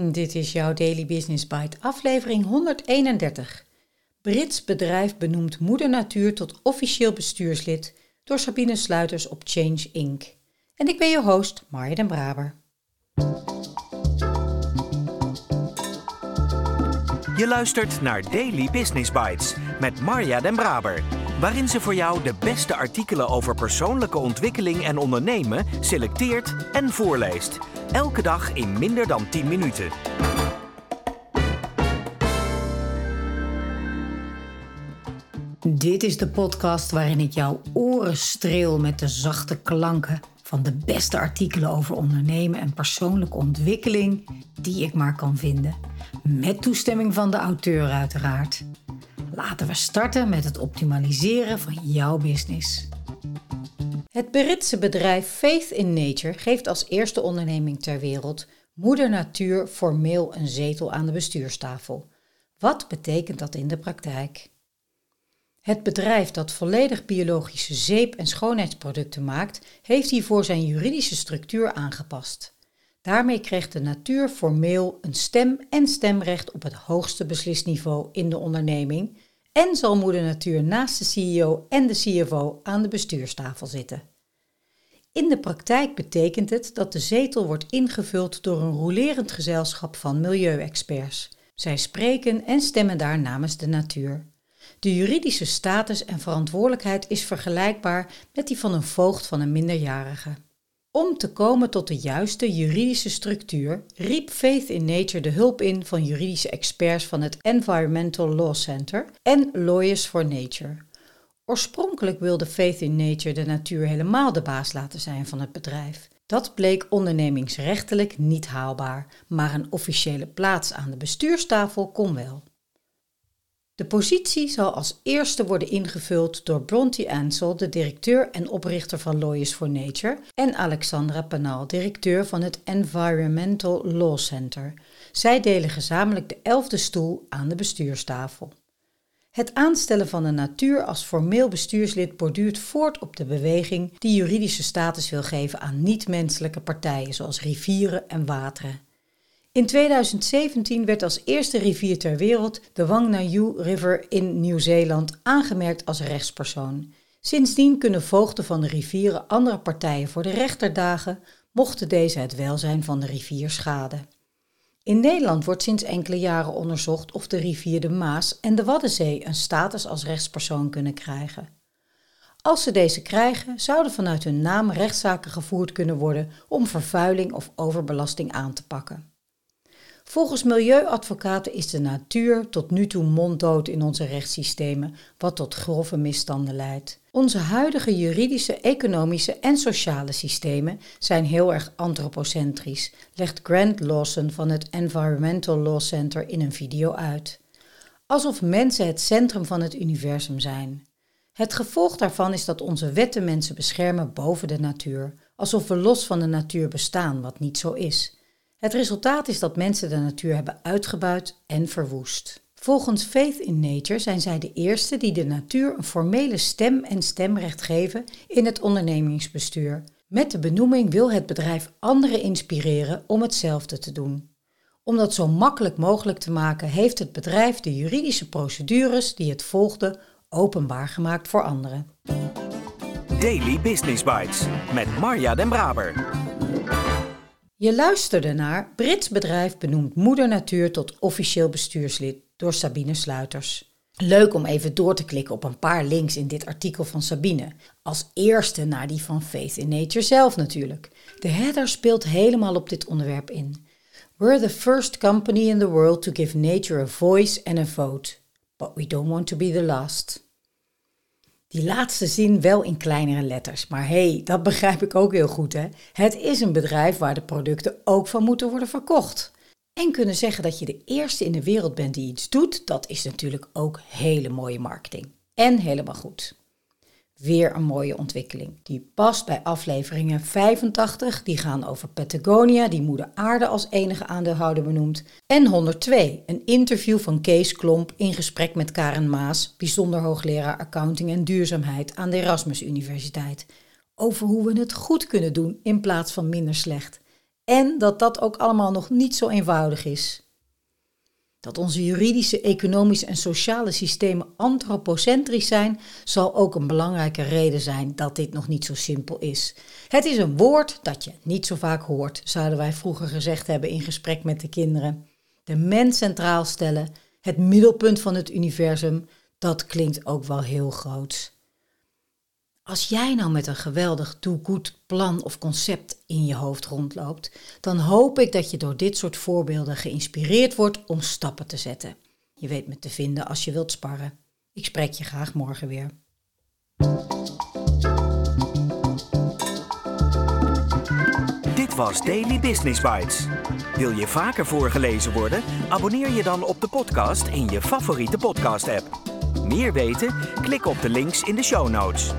Dit is jouw Daily Business Bite, aflevering 131. Brits bedrijf benoemt moeder natuur tot officieel bestuurslid door Sabine Sluiters op Change Inc. En ik ben je host, Marja den Braber. Je luistert naar Daily Business Bites met Marja den Braber, waarin ze voor jou de beste artikelen over persoonlijke ontwikkeling en ondernemen selecteert en voorleest. Elke dag in minder dan 10 minuten. Dit is de podcast waarin ik jouw oren streel met de zachte klanken van de beste artikelen over ondernemen en persoonlijke ontwikkeling die ik maar kan vinden. Met toestemming van de auteur uiteraard. Laten we starten met het optimaliseren van jouw business. Het Britse bedrijf Faith in Nature geeft als eerste onderneming ter wereld Moeder Natuur formeel een zetel aan de bestuurstafel. Wat betekent dat in de praktijk? Het bedrijf dat volledig biologische zeep- en schoonheidsproducten maakt, heeft hiervoor zijn juridische structuur aangepast. Daarmee kreeg de natuur formeel een stem en stemrecht op het hoogste beslisniveau in de onderneming en zal moeder natuur naast de CEO en de CFO aan de bestuurstafel zitten. In de praktijk betekent het dat de zetel wordt ingevuld door een rolerend gezelschap van milieuexperts. Zij spreken en stemmen daar namens de natuur. De juridische status en verantwoordelijkheid is vergelijkbaar met die van een voogd van een minderjarige. Om te komen tot de juiste juridische structuur riep Faith in Nature de hulp in van juridische experts van het Environmental Law Center en Lawyers for Nature. Oorspronkelijk wilde Faith in Nature de natuur helemaal de baas laten zijn van het bedrijf. Dat bleek ondernemingsrechtelijk niet haalbaar, maar een officiële plaats aan de bestuurstafel kon wel. De positie zal als eerste worden ingevuld door Bronte Ansel, de directeur en oprichter van Lawyers for Nature, en Alexandra Panal, directeur van het Environmental Law Center. Zij delen gezamenlijk de elfde stoel aan de bestuurstafel. Het aanstellen van de natuur als formeel bestuurslid borduurt voort op de beweging die juridische status wil geven aan niet-menselijke partijen zoals rivieren en wateren. In 2017 werd als eerste rivier ter wereld de Whanganui River in Nieuw-Zeeland aangemerkt als rechtspersoon. Sindsdien kunnen voogden van de rivieren andere partijen voor de rechter dagen, mochten deze het welzijn van de rivier schaden. In Nederland wordt sinds enkele jaren onderzocht of de rivier de Maas en de Waddenzee een status als rechtspersoon kunnen krijgen. Als ze deze krijgen, zouden vanuit hun naam rechtszaken gevoerd kunnen worden om vervuiling of overbelasting aan te pakken. Volgens milieuadvocaten is de natuur tot nu toe monddood in onze rechtssystemen, wat tot grove misstanden leidt. Onze huidige juridische, economische en sociale systemen zijn heel erg antropocentrisch, legt Grant Lawson van het Environmental Law Center in een video uit. Alsof mensen het centrum van het universum zijn. Het gevolg daarvan is dat onze wetten mensen beschermen boven de natuur, alsof we los van de natuur bestaan, wat niet zo is. Het resultaat is dat mensen de natuur hebben uitgebuit en verwoest. Volgens Faith in Nature zijn zij de eerste die de natuur een formele stem en stemrecht geven in het ondernemingsbestuur. Met de benoeming wil het bedrijf anderen inspireren om hetzelfde te doen. Om dat zo makkelijk mogelijk te maken, heeft het bedrijf de juridische procedures die het volgde openbaar gemaakt voor anderen. Daily Business Bites met Marja Den Braber. Je luisterde naar Brits bedrijf benoemt Moeder Natuur tot officieel bestuurslid door Sabine Sluiters. Leuk om even door te klikken op een paar links in dit artikel van Sabine. Als eerste naar die van Faith in Nature zelf natuurlijk. De header speelt helemaal op dit onderwerp in. We're the first company in the world to give nature a voice and a vote. But we don't want to be the last. Die laatste zin wel in kleinere letters, maar hé, hey, dat begrijp ik ook heel goed hè. Het is een bedrijf waar de producten ook van moeten worden verkocht. En kunnen zeggen dat je de eerste in de wereld bent die iets doet, dat is natuurlijk ook hele mooie marketing. En helemaal goed. Weer een mooie ontwikkeling. Die past bij afleveringen 85, die gaan over Patagonia, die moeder aarde als enige aandeelhouder benoemt. En 102, een interview van Kees Klomp in gesprek met Karen Maas, bijzonder hoogleraar accounting en duurzaamheid aan de Erasmus Universiteit. Over hoe we het goed kunnen doen in plaats van minder slecht. En dat dat ook allemaal nog niet zo eenvoudig is. Dat onze juridische, economische en sociale systemen antropocentrisch zijn, zal ook een belangrijke reden zijn dat dit nog niet zo simpel is. Het is een woord dat je niet zo vaak hoort, zouden wij vroeger gezegd hebben in gesprek met de kinderen. De mens centraal stellen, het middelpunt van het universum, dat klinkt ook wel heel groot. Als jij nou met een geweldig do-good plan of concept in je hoofd rondloopt, dan hoop ik dat je door dit soort voorbeelden geïnspireerd wordt om stappen te zetten. Je weet me te vinden als je wilt sparren. Ik spreek je graag morgen weer. Dit was Daily Business Bites. Wil je vaker voorgelezen worden? Abonneer je dan op de podcast in je favoriete podcast-app. Meer weten? Klik op de links in de show notes.